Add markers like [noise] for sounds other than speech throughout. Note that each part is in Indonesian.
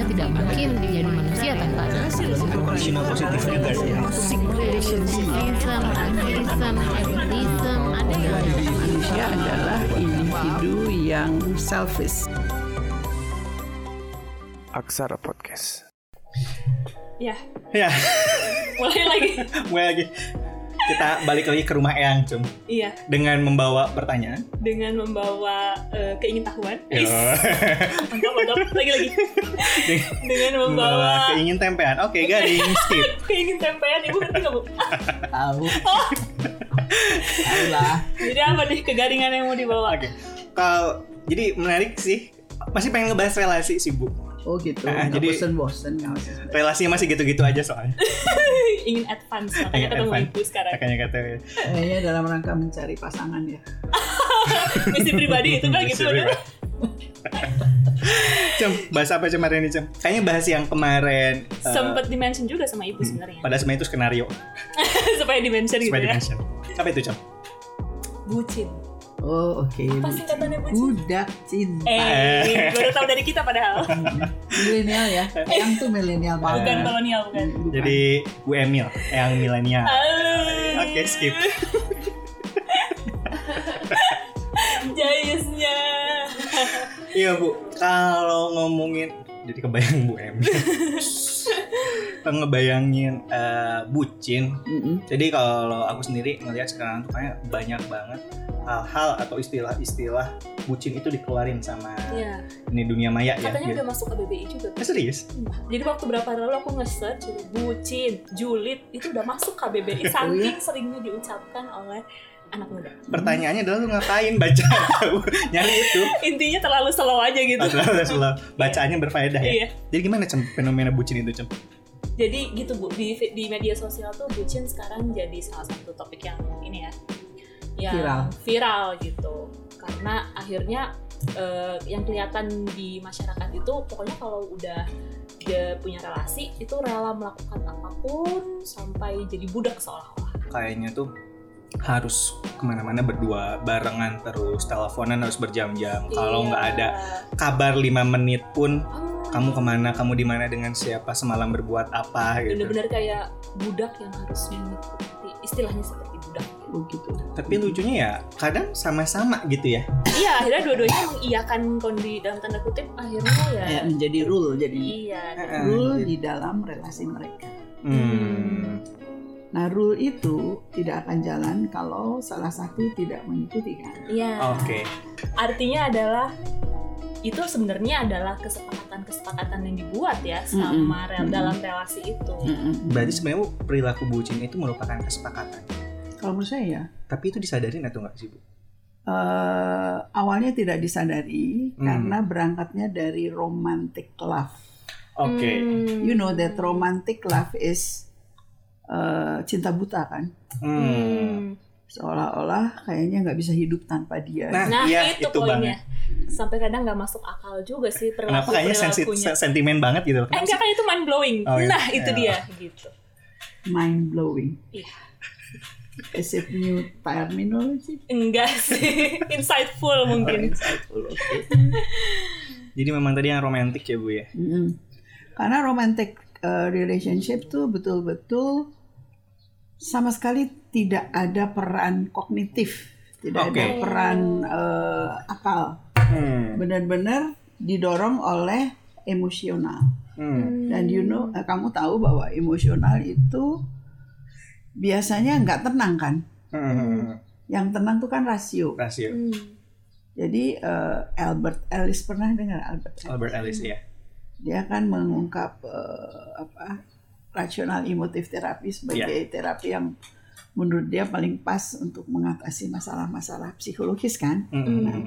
manusia tidak mungkin jadi manusia tanpa ada Cina positif juga sih. Racism, atheism, atheism, ada yang Manusia adalah individu yang selfish. Aksara Podcast. Ya, Ya, mulai lagi. [laughs] mulai lagi. Kita balik lagi ke rumah Eyang, Cum. Iya, Dengan membawa pertanyaan. dengan membawa eh, keingintahuan. Ya. [laughs] mantap, mantap. Lagi lagi. dengan membawa membawa keingin tempean. Oke, garing skip. [laughs] keingin tempean. Ibu ngerti nggak bu? [laughs] Tahu. Tahu lah. Jadi apa nih kegaringan yang mau dibawa? Oke. Kalau jadi menarik sih. Masih pengen ngebahas relasi sih, Bu. Oh gitu. Ah, Nggak jadi- bosen-bosen. Relasinya masih gitu-gitu aja soalnya. [laughs] Ingin advance makanya Ingin ketemu advance. ibu sekarang. Makanya kata Kayaknya dalam rangka mencari pasangan ya. [laughs] Misi pribadi itu kan gitu. [laughs] Cem, bahas apa Cem hari ini Cem? Kayaknya bahas yang kemarin eh, Sempet dimention juga sama ibu sebenarnya. Pada sebenarnya itu skenario Supaya dimention gitu Supaya ya. dimention Apa itu Cem? Bucin. Oh oke. Apa singkatannya bucin? Budak cinta. Eh, baru tahu dari kita padahal. Milenial ya. Yang tuh milenial banget. Bukan kolonial, bukan. Bukan. Jadi Bu Emil Yang milenial Halo. Oke, skip. Jayusnya. Iya Bu Kalau ngomongin Jadi kebayang Bu [laughs] Kalau ngebayangin eh, bucin Mm-mm. Jadi kalau aku sendiri ngelihat sekarang tuh kayak banyak banget hal-hal atau istilah-istilah bucin itu dikeluarin sama Iya. ini dunia maya ya. Katanya gitu. udah masuk ke BBI juga. Eh, serius? Jadi waktu berapa hari lalu aku nge-search bucin, julid itu udah masuk KBBI [laughs] saking seringnya diucapkan oleh anak muda. Pertanyaannya adalah lu ngapain baca [laughs] nyari itu? Intinya terlalu slow aja gitu. Adalah selalu bacaannya berfaedah ya. Iya. Jadi gimana cem fenomena bucin itu cem? Jadi gitu Bu, di di media sosial tuh bucin sekarang jadi salah satu topik yang ini ya. Yang Viral. viral gitu. Karena akhirnya eh, yang kelihatan di masyarakat itu pokoknya kalau udah dia punya relasi itu rela melakukan apa pun sampai jadi budak seolah-olah. Kayaknya tuh harus ke mana-mana berdua barengan terus teleponan harus berjam-jam kalau Iya. nggak ada kabar lima menit pun Oh, kamu ke mana kamu di mana dengan siapa semalam berbuat apa gitu bener-bener kayak budak yang harus mengikuti istilahnya seperti budak. Oh gitu. tapi lucunya ya kadang sama-sama gitu ya iya, akhirnya dua-duanya mengiyakan kondi dalam tanda kutip akhirnya ya. Kayak menjadi rule jadi Iya. Rule di dalam relasi mereka. hmm. Nah, rule itu tidak akan jalan kalau salah satu tidak mengikuti kan. Iya. oke Artinya adalah itu sebenarnya adalah kesepakatan-kesepakatan yang dibuat ya sama Mm-mm. rel- Mm-mm. dalam relasi itu. Mm-mm. berarti sebenarnya perilaku bucin itu merupakan kesepakatan Kalau menurut saya ya, tapi itu disadarin atau nggak sih bu eh, awalnya tidak disadari Hmm. karena berangkatnya dari romantic love. oke Hmm. You know that romantic love is eh, cinta buta kan? Hmm. Hmm. Seolah-olah kayaknya nggak bisa hidup tanpa dia. Nah, Nah, iya, itu, itu poinnya. Sampai kadang nggak masuk akal juga sih kenapa perilaku kayaknya sensi- perilakunya. sentimen banget gitu Eh Kenapa enggak kan itu mind blowing. Oh, iya. Nah, itu Iya. dia gitu. Mind blowing. Iya. Is it new terminology? Enggak sih, [laughs] insightful Oh, mungkin. insightful, oke. [laughs] jadi memang tadi yang romantis ya bu ya Mm-mm. Karena romantic uh, relationship tuh betul-betul sama sekali tidak ada peran kognitif, tidak ada Oke. peran uh, akal. hmm. Benar-benar didorong oleh emosional. Hmm. Dan you know, eh, kamu tahu bahwa emosional itu biasanya nggak tenang kan? Hmm. Yang tenang tuh kan rasio. rasio Hmm. Jadi eh, Albert Ellis pernah dengar Albert Ellis? Albert Ellis ya dia kan mengungkap eh, apa rasional emotif terapi sebagai terapi yang menurut dia paling pas untuk mengatasi masalah-masalah psikologis kan Hmm. Nah,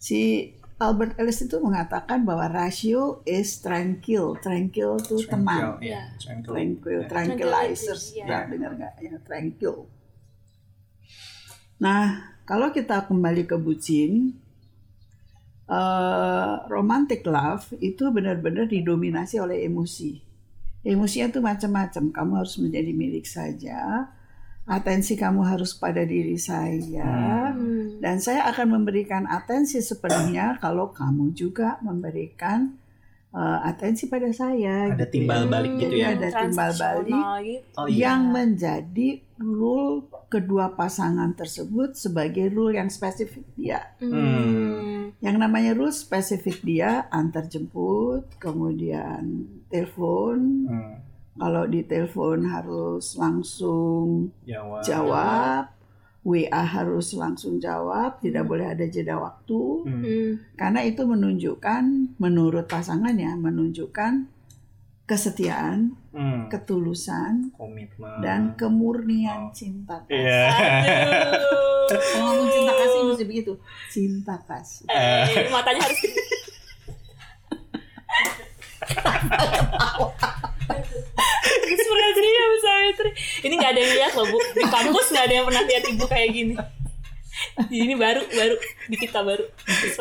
si Albert Ellis itu mengatakan bahwa rasio is tranquil tranquil itu tenang Tranquil, ya. Ya. Tranquil. tranquil Ya. tranquilizers Tranquility, ya. Pernah dengar nggak ya tranquil nah kalau kita kembali ke bucin eh, romantic love itu benar-benar didominasi oleh emosi emosinya tuh macam-macam kamu harus menjadi milik saja atensi kamu harus pada diri saya Hmm. dan saya akan memberikan atensi sepenuhnya kalau kamu juga memberikan eh, atensi pada saya. Ada gitu timbal ya. balik gitu Jadi ya. ada timbal balik gitu. Oh iya. yang menjadi rule kedua pasangan tersebut sebagai rule yang spesifik dia. Hmm. Yang namanya rule spesifik dia antar jemput, kemudian telepon. Hmm. Kalau di telepon harus langsung Jawab. jawab, WA harus langsung jawab, tidak boleh ada jeda waktu. Hmm. Hmm. Karena itu menunjukkan, menurut pasangan ya, menunjukkan kesetiaan, Hmm. ketulusan, Komitmen. dan kemurnian Oh. cinta kasih. Iya. Aduh. Kalau ngomong cinta kasih mesti begitu, cinta kasih. Eh, matanya harus Bu Savitri. Ini nggak ada yang lihat loh Bu. Di kampus nggak ada yang pernah lihat ibu kayak gini. Ini baru baru di kita baru.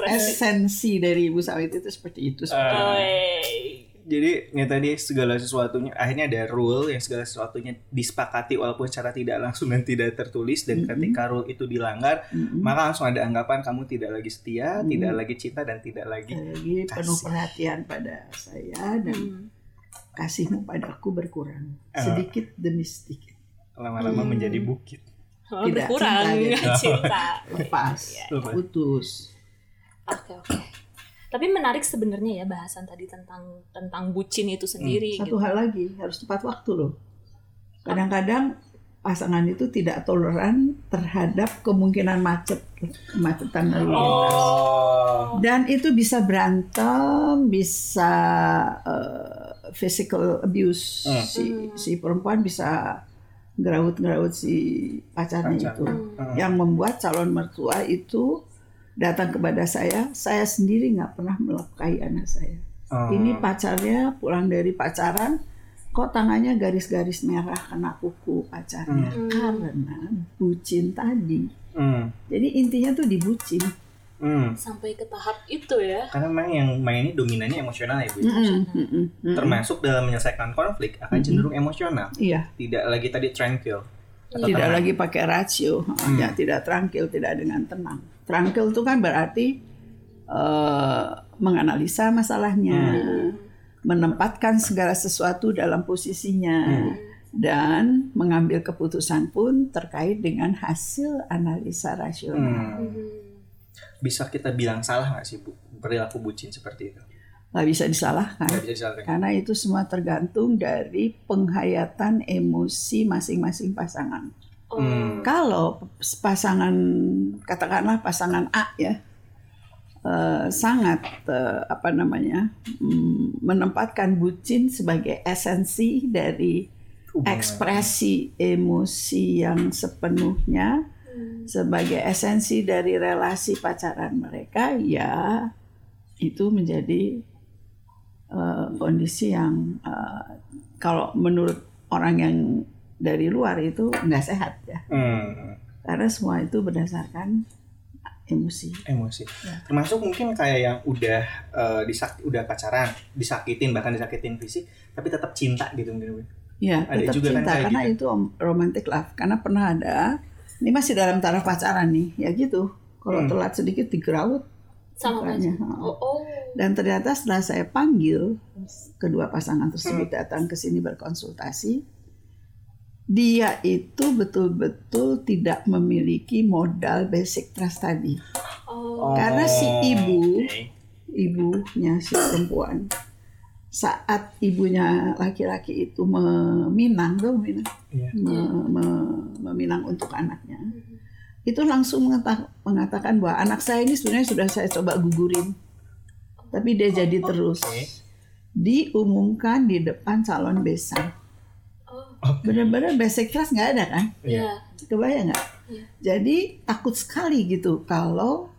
Esensi dari Ibu Sawit itu seperti itu. Ah. Oh, eh. Jadi ya tadi segala sesuatunya akhirnya ada rule yang segala sesuatunya disepakati walaupun secara tidak langsung dan tidak tertulis dan Mhm. ketika rule itu dilanggar Mm-mm. maka langsung ada anggapan kamu tidak lagi setia, Mhm. tidak lagi cinta dan tidak lagi lagi penuh perhatian pada saya dan Hmm. kasihmu padaku berkurang Ah. sedikit demi sedikit lama-lama Hmm. menjadi bukit. Oh, Tidak, berkurang cinta gitu. [laughs] cinta. lepas. Lepas. putus Oke oke. Tapi menarik sebenarnya ya bahasan tadi tentang tentang bucin itu sendiri. satu gitu. hal lagi harus tepat waktu loh kadang-kadang pasangan itu tidak toleran terhadap kemungkinan macet kemacetan lalu lintas Oh. dan itu bisa berantem bisa eh, physical abuse Hmm. si si perempuan bisa ngerawut-ngerawut si pacarnya Pacar. itu Hmm. yang membuat calon mertua itu datang kepada saya saya sendiri nggak pernah melukai anak saya Oh. ini pacarnya pulang dari pacaran kok tangannya garis-garis merah kena kuku pacarnya Hmm. karena bucin tadi Hmm. jadi intinya tuh dibucin Hmm. Sampai ke tahap itu ya. Karena memang yang main ini dominannya emosional ya Bu. Mm-mm. Termasuk dalam menyelesaikan konflik akan cenderung emosional, iya tidak lagi tadi tranquil. Atau tidak tenang. lagi pakai rasio Hmm. ya tidak tranquil tidak dengan tenang tranquil itu kan berarti eh, menganalisa masalahnya menempatkan segala sesuatu dalam posisinya Hmm. dan mengambil keputusan pun terkait dengan hasil analisa rasional Hmm. Bisa kita bilang salah nggak sih Bu perilaku bucin seperti itu? Nggak bisa disalahkan Nggak bisa disalahkan. karena itu semua tergantung dari penghayatan emosi masing-masing pasangan Oh. Hmm. Kalau pasangan katakanlah pasangan A ya eh, sangat eh, apa namanya mm, menempatkan bucin sebagai esensi dari ekspresi emosi yang sepenuhnya Hmm. sebagai esensi dari relasi pacaran mereka ya itu menjadi eh, kondisi yang eh, kalau menurut orang yang dari luar itu nggak sehat ya Hmm. karena semua itu berdasarkan emosi emosi. Ya. Termasuk mungkin kayak yang udah eh, disak udah pacaran, disakitin bahkan disakitin fisik, tapi tetap cinta gitu mungkin. Ya Ada tetap juga kan cinta kayak karena gitu. itu om- romantic love karena pernah ada ini masih dalam taraf pacaran nih ya gitu kalau Hmm. telat sedikit digerawut Sama mukanya. Oh, oh. Dan ternyata setelah saya panggil kedua pasangan tersebut Hmm. datang ke sini berkonsultasi, dia itu betul-betul tidak memiliki modal basic trust tadi. Oh. Karena si ibu- oke. Ibunya si perempuan saat ibunya laki-laki itu meminang, tuh meminang, Iya. me- me- meminang untuk anaknya, itu langsung mengata- mengatakan bahwa anak saya ini sebenarnya sudah saya coba gugurin, tapi dia jadi terus. Oke. Diumumkan di depan calon besan. Oh. Benar-benar basic trust nggak ada kan? Iya. Iya. Kebayang nggak? Iya. Jadi takut sekali gitu kalau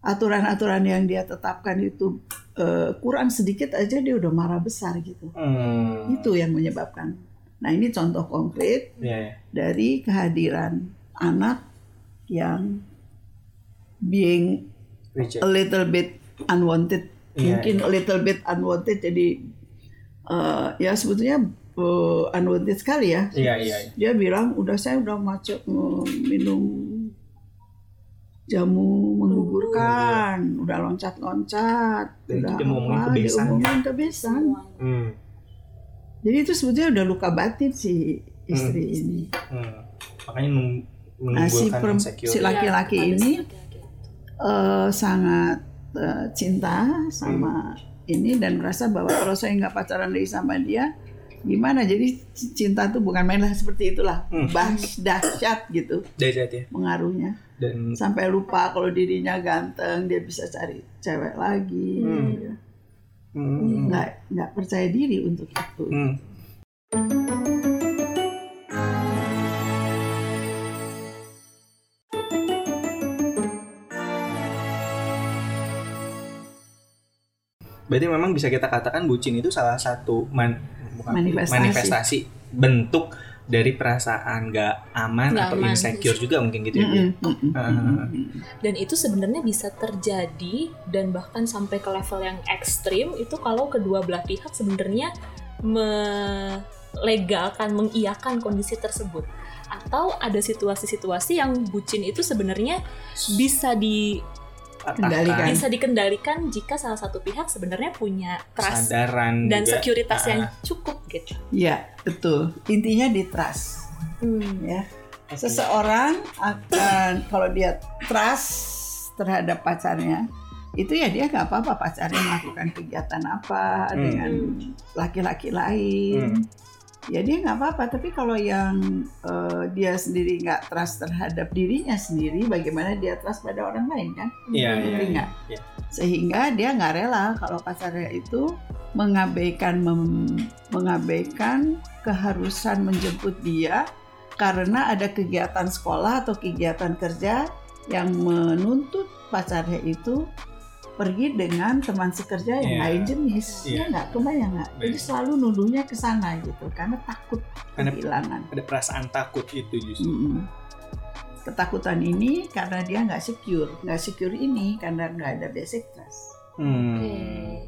aturan-aturan yang dia tetapkan itu eh, kurang sedikit aja dia udah marah besar gitu. Hmm. Itu yang menyebabkan. Nah ini contoh konkret Iya, iya. dari kehadiran anak yang being Reject. a little bit unwanted, Iya, mungkin a little bit unwanted. Jadi eh, ya sebetulnya eh, unwanted sekali ya. Iya, iya, iya. Dia bilang udah saya udah macet minum jamu menggugurkan, udah loncat-loncat, Dan udah dia apa, diomongin kebesan. Semuanya. Hmm. Jadi itu sebetulnya udah luka batin si istri ini. Hmm. Makanya Nah, si, insecure. si laki-laki Iya, ini eh, sangat eh, cinta sama ini dan merasa bahwa kalau saya nggak pacaran lagi sama dia, gimana? Jadi cinta tuh bukan main lah seperti itulah, Hmm. Bahs- dahsyat gitu Dahsyat ya. pengaruhnya. Dan Sampai lupa kalau dirinya ganteng, dia bisa cari cewek lagi. Hmm. gitu. hmm. Nggak nggak percaya diri untuk itu. Hmm. Berarti memang bisa kita katakan bucin itu salah satu man- bukan, Manifestasi. manifestasi bentuk dari perasaan gak aman Nggak atau aman. insecure juga mungkin gitu ya. Bu? Mm-mm, mm-mm, Ah. mm-mm. dan itu sebenarnya bisa terjadi dan bahkan sampai ke level yang ekstrim itu kalau kedua belah pihak sebenarnya melegalkan mengiyakan kondisi tersebut atau ada situasi-situasi yang bucin itu sebenarnya bisa di Kendalikan. bisa dikendalikan jika salah satu pihak sebenarnya punya trust kesadaran dan juga. sekuritas yang Ah. cukup gitu. Ya betul. Intinya di trust. ya Oke. seseorang akan [clears throat] kalau dia trust terhadap pacarnya itu ya dia nggak apa-apa pacarnya melakukan kegiatan apa Hmm. dengan laki-laki lain ya dia nggak apa-apa tapi kalau yang eh, dia sendiri nggak trust terhadap dirinya sendiri bagaimana dia trust pada orang lain kan Iya, iya, iya. nggak? Iya. sehingga dia nggak rela kalau pacarnya itu mengabaikan mem- mengabaikan keharusan menjemput dia karena ada kegiatan sekolah atau kegiatan kerja yang menuntut pacarnya itu pergi dengan teman sekerja yang Iya. lain jenis Iya. ya nggak kebayang nggak jadi Baik. selalu nuduhnya ke sana gitu karena takut Karena- kehilangan ada perasaan takut itu justru. Mm-mm. ketakutan ini karena dia nggak secure nggak secure ini karena nggak ada basic trust Hmm. Oke.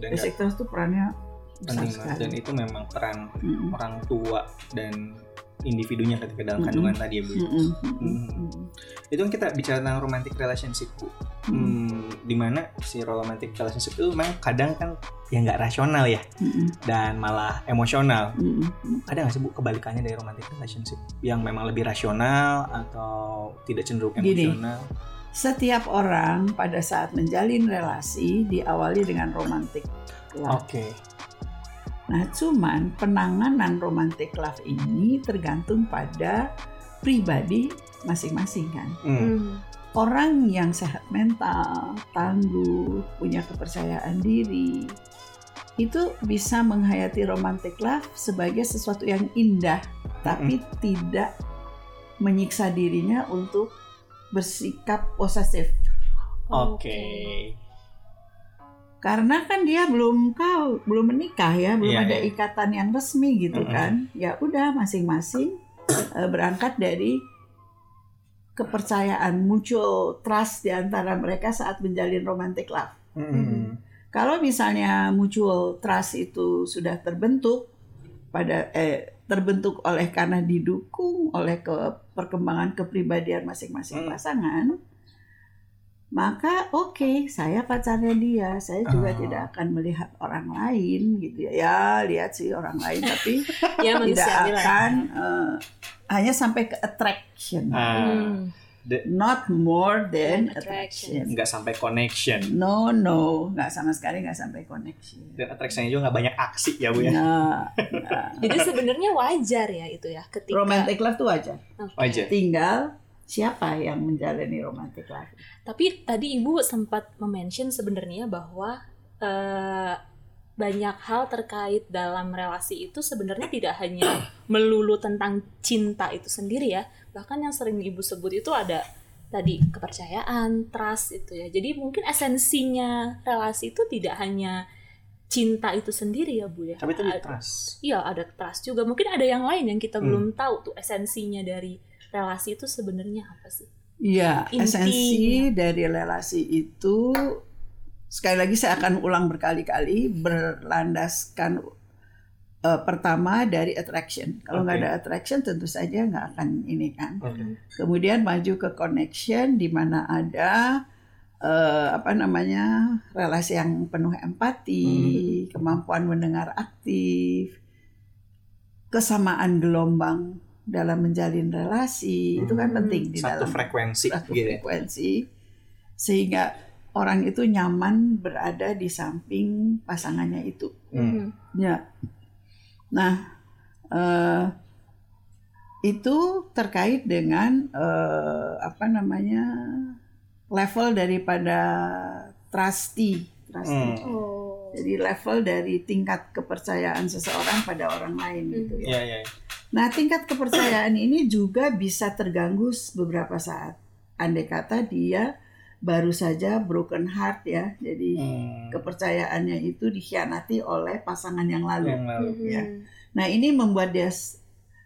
Dan basic trust itu perannya besar sekali dan itu memang peran Mm-mm. orang tua dan individunya ketika dalam kandungan tadi ya bu. Mm-mm, Hmm. mm-mm, mm-mm. Itu kan kita bicara tentang romantic relationship bu. Hmm, di mana si romantic relationship itu memang kadang kan ya nggak rasional ya Mm-mm, dan malah emosional. mm-mm, mm-mm. Ada nggak sih bu kebalikannya dari romantic relationship yang memang lebih rasional atau tidak cenderung Gini. emosional? Setiap orang pada saat menjalin relasi diawali dengan romantic love. Oke. Nah, cuman penanganan romantic love ini tergantung pada pribadi masing-masing kan. Hmm. Hmm. Orang yang sehat mental, tangguh, punya kepercayaan diri, itu bisa menghayati romantic love sebagai sesuatu yang indah, tapi tidak menyiksa dirinya untuk bersikap posesif. Oke. Karena kan dia belum kau belum menikah ya, belum Iya, ada iya. ikatan yang resmi gitu Mm-mm. kan. Ya udah masing-masing eh, berangkat dari kepercayaan mutual trust di antara mereka saat menjalin romantic love. Hmm. Kalau misalnya mutual trust itu sudah terbentuk pada eh, terbentuk oleh karena didukung oleh ke perkembangan kepribadian masing-masing Hmm. pasangan, maka oke saya pacarnya dia, saya juga Ah. tidak akan melihat orang lain gitu ya. Ya lihat sih orang lain tapi [laughs] Ya tidak akan eh, hanya sampai ke attraction, Ah, Hmm. not more than Attraction. attraction. nggak sampai connection No no, nggak sama sekali nggak sampai connection. dan attraction-nya juga nggak banyak aksi ya bu ya. Nah, [laughs] nah. Jadi sebenarnya wajar ya itu ya ketika romantic love tuh wajar. Oke. Wajar. Tinggal siapa yang menjalani romantic love. Tapi tadi Ibu sempat mention sebenarnya bahwa eh, banyak hal terkait dalam relasi itu sebenarnya tidak hanya melulu tentang cinta itu sendiri ya. Bahkan yang sering Ibu sebut itu ada tadi kepercayaan, trust itu ya. Jadi mungkin esensinya relasi itu tidak hanya cinta itu sendiri ya Bu ya. Tapi tadi Ada- trust. Iya, ada trust juga. Mungkin ada yang lain yang kita Hmm. belum tahu tuh esensinya dari relasi itu sebenarnya apa sih? Iya, esensi dari relasi itu sekali lagi saya akan ulang berkali-kali berlandaskan eh, pertama dari attraction. Kalau nggak Oke. ada attraction tentu saja nggak akan ini kan. Oke. Kemudian maju ke connection di mana ada eh, apa namanya relasi yang penuh empati, kemampuan mendengar aktif, kesamaan gelombang dalam menjalin relasi itu kan Hmm. penting di Satu dalam frekuensi satu gitu ya. frekuensi sehingga orang itu nyaman berada di samping pasangannya itu. Hmm. Ya. Nah, eh, itu terkait dengan eh, apa namanya level daripada trustee, trustee. Hmm. Oh. Jadi level dari tingkat kepercayaan seseorang pada orang lain gitu ya. Iya, iya. Nah, tingkat kepercayaan ini juga bisa terganggu beberapa saat. Andai kata dia baru saja broken heart ya, jadi Hmm. kepercayaannya itu dikhianati oleh pasangan yang lalu. Yang lalu. Mhm. Ya. Nah, ini membuat dia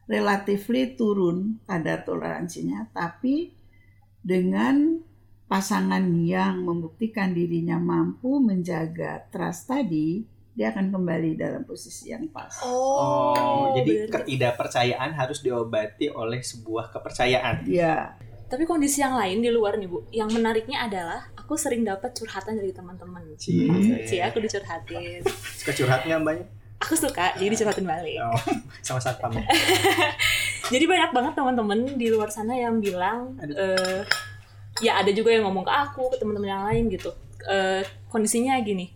relatively turun kadar toleransinya, tapi dengan pasangan yang membuktikan dirinya mampu menjaga trust tadi, dia akan kembali dalam posisi yang pas. Oh, jadi berarti- ketidakpercayaan harus diobati oleh sebuah kepercayaan. Ya, Tapi kondisi yang lain di luar nih Bu, yang menariknya adalah aku sering dapat curhatan dari teman-teman. Cie. Cie, aku dicurhatin. [laughs] Suka curhat nggak banyak? Aku suka, jadi dicurhatin balik. Oh, sama satpam. [laughs] Jadi banyak banget teman-teman di luar sana yang bilang, eh, ya ada juga yang ngomong ke aku, ke teman-teman yang lain gitu. Eh, kondisinya gini,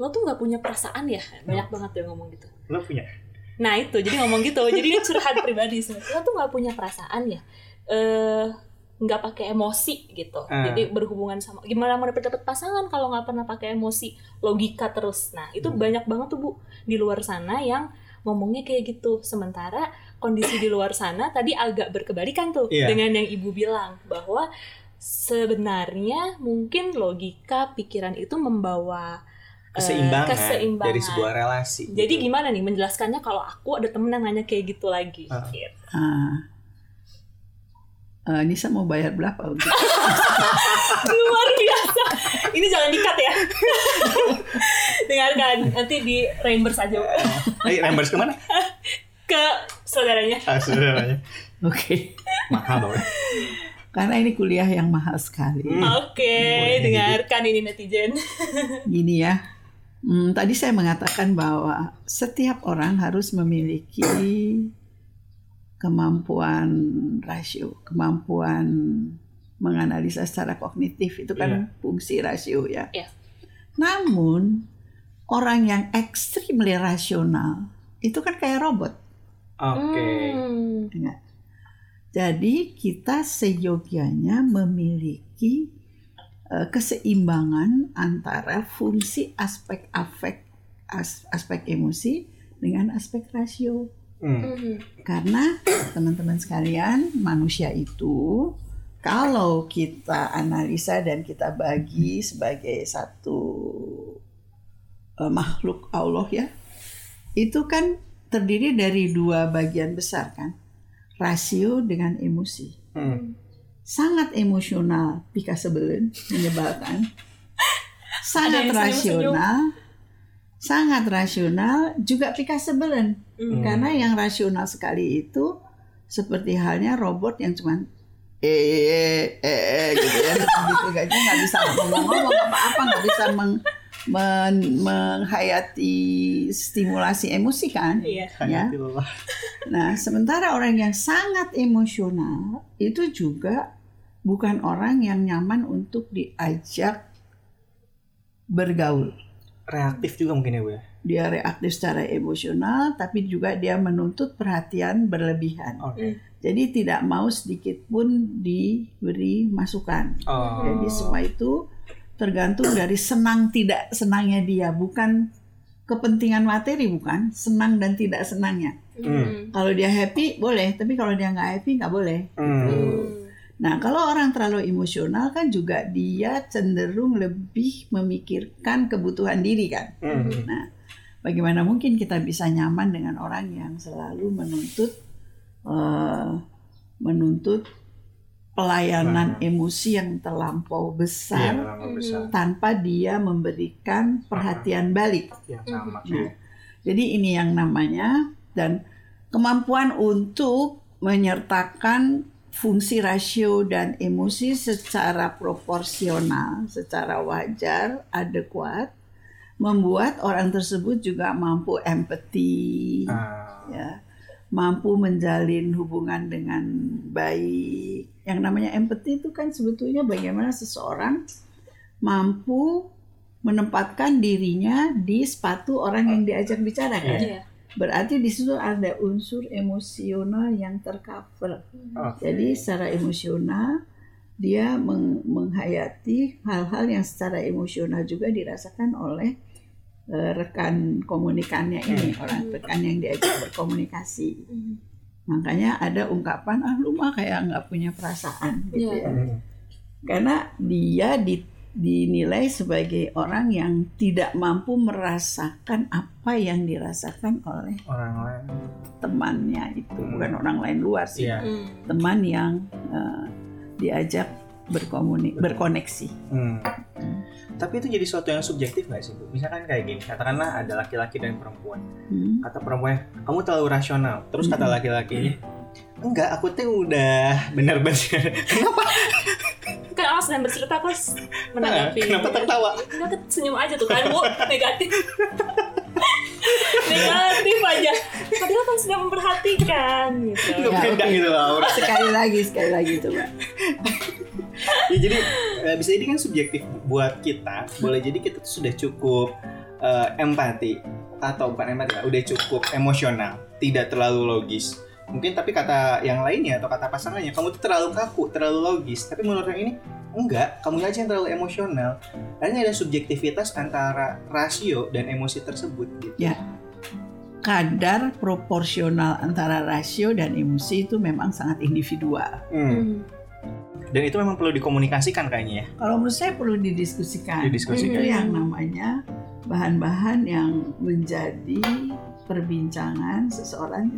lo tuh nggak punya perasaan ya? Banyak banget yang ngomong gitu. Lo punya? Nah itu, jadi ngomong gitu. Jadi ini curhat [laughs] pribadi sebenarnya. Lo tuh nggak punya perasaan ya? Eh nggak pakai emosi gitu. Ah. Jadi berhubungan sama gimana mau dapet dapet pasangan kalau nggak pernah pakai emosi, logika terus. Nah itu Hmm. banyak banget tuh bu di luar sana yang ngomongnya kayak gitu. Sementara kondisi di luar sana tadi agak berkebalikan tuh Iya. dengan yang ibu bilang bahwa sebenarnya mungkin logika pikiran itu membawa eh, Keseimbangan, keseimbangan. dari sebuah relasi. Jadi gitu. gimana nih menjelaskannya kalau aku ada temen yang nanya kayak gitu lagi? Ah. Gitu. ah. Eh, Nisa mau bayar berapa untuk [laughs] Luar biasa. Ini jangan dikat ya. Dengarkan nanti di reimburse aja Eh, reimburse ke mana? ke saudaranya. Ah, saudaranya. Oke, Mahal dong. karena ini kuliah yang mahal sekali. Hmm. Oke, Boleh dengarkan ini netizen. Gini ya, hmm, tadi saya mengatakan bahwa setiap orang harus memiliki kemampuan rasio, kemampuan menganalisa secara kognitif itu kan Iya. fungsi rasio ya. Iya. Namun orang yang ekstrimly rasional itu kan kayak robot. Oke. Hmm. Ingat. Jadi kita seyogianya memiliki keseimbangan antara fungsi aspek afek as- aspek emosi dengan aspek rasio. Hmm. Hmm. Karena teman-teman sekalian, manusia itu kalau kita analisa dan kita bagi sebagai satu eh, makhluk Allah ya, itu kan terdiri dari dua bagian besar kan, rasio dengan emosi. Hmm. Sangat emosional, pika sebelen, menyebalkan. [laughs] Sangat rasional, sangat rasional, juga pika sebelen. Hmm. Karena yang rasional sekali itu seperti halnya robot yang cuman eh eh eh, eh gitu ya [laughs] gitu aja nggak bisa ngomong-ngomong apa-apa nggak bisa meng, men- menghayati stimulasi emosi kan Iya. ya nah sementara orang yang sangat emosional itu juga bukan orang yang nyaman untuk diajak bergaul Reaktif juga mungkin ya, Bu ya. dia reaktif secara emosional tapi juga dia menuntut perhatian berlebihan Oke. Jadi tidak mau sedikit pun diberi masukan. Oh. Jadi semua itu tergantung dari senang tidak senangnya dia, bukan kepentingan materi bukan, senang dan tidak senangnya. Hmm. Kalau dia happy boleh, tapi kalau dia nggak happy nggak boleh. Hmm. Nah kalau orang terlalu emosional kan juga dia cenderung lebih memikirkan kebutuhan diri kan. Hmm. Nah, bagaimana mungkin kita bisa nyaman dengan orang yang selalu menuntut eh, menuntut pelayanan emosi yang terlampau besar orang besar tanpa dia memberikan perhatian balik. yang sama. Nah, Jadi ini yang namanya dan kemampuan untuk menyertakan fungsi rasio dan emosi secara proporsional, secara wajar, adekuat, membuat orang tersebut juga mampu empati, Ah, ya, mampu menjalin hubungan dengan baik. Yang namanya empati itu kan sebetulnya bagaimana seseorang mampu menempatkan dirinya di sepatu orang yang diajak bicara kan. Iya. Berarti di situ ada unsur emosional yang tercover. oke. Jadi secara emosional dia meng- menghayati hal-hal yang secara emosional juga dirasakan oleh eh, rekan komunikannya ini, orang rekan yang diajak berkomunikasi. Makanya ada ungkapan ah lu mah kayak nggak punya perasaan gitu Iya. ya. Karena dia di- dinilai sebagai orang yang tidak mampu merasakan apa yang dirasakan oleh orang lain temannya itu, Hmm. bukan orang lain luar sih. Iya. Hmm. Teman yang eh, diajak berkomuni berkoneksi. Hmm. Tapi itu jadi sesuatu yang subjektif nggak sih, Bu? Misalkan kayak gini, katakanlah ada laki-laki dan perempuan. Hmm. Kata perempuannya, kamu terlalu rasional. Terus kata Mm-mm. laki-lakinya, enggak, aku tuh udah benar-benar. [laughs] Kenapa? Kan awas sedang bercerita pas menanggapi. Kenapa tertawa? Enggak senyum aja tuh kan bu negatif. negatif aja. Padahal kan sudah memperhatikan gitu. Ya, beda gitu loh. Sekali lagi, sekali lagi coba. Ya, jadi eh, bisa jadi kan subjektif buat kita. Boleh jadi kita tuh sudah cukup eh, empati atau bukan empati lah, udah cukup emosional, tidak terlalu logis. Mungkin tapi kata yang lainnya atau kata pasangannya, kamu tuh terlalu kaku, terlalu logis. Tapi menurut yang ini enggak, kamu aja yang terlalu emosional. Karena ada subjektivitas antara rasio dan emosi tersebut. Gitu. Ya. Kadar proporsional antara rasio dan emosi itu memang sangat individual. Hmm. Dan itu memang perlu dikomunikasikan kayaknya ya. Kalau menurut saya perlu didiskusikan. Didiskusikan. Itu yang namanya bahan-bahan yang menjadi perbincangan seseorang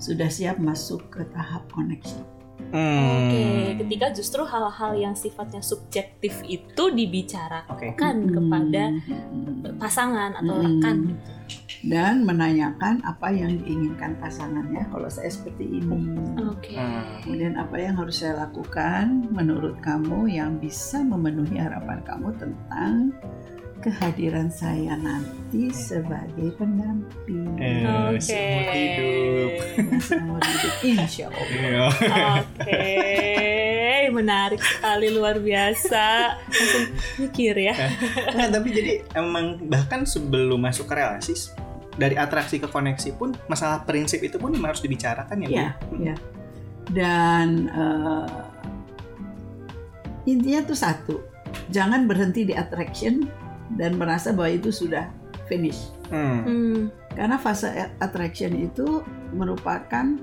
sudah siap masuk ke tahap connection. Hmm. Oke, ketika justru hal-hal yang sifatnya subjektif itu dibicarakan Oke. kepada Hmm. pasangan atau Hmm. rekan. Dan menanyakan apa yang diinginkan pasangannya kalau saya seperti ini. Oke. Hmm. Kemudian apa yang harus saya lakukan menurut kamu yang bisa memenuhi harapan kamu tentang kehadiran saya nanti sebagai pendamping Eh, Oke. seumur hidup. yang seumur hidup insya Allah. Iya. Oke, menarik sekali luar biasa. Langsung mikir ya. Nah, tapi jadi emang bahkan sebelum masuk ke relasi dari atraksi ke koneksi pun masalah prinsip itu pun harus dibicarakan ya. Bu? Ya, ya. Dan eh, intinya tuh satu, jangan berhenti di attraction dan merasa bahwa itu sudah finish. Hmm. Hmm. Karena fase attraction itu merupakan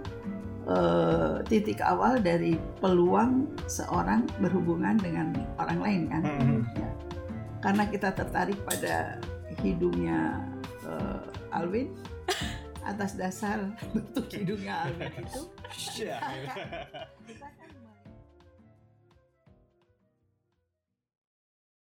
eh, titik awal dari peluang seorang berhubungan dengan orang lain kan. Hmm. Ya. Karena kita tertarik pada hidungnya eh, Alwin? [laughs] Atas dasar bentuk hidungnya Alwin itu. [laughs] Kita [laughs]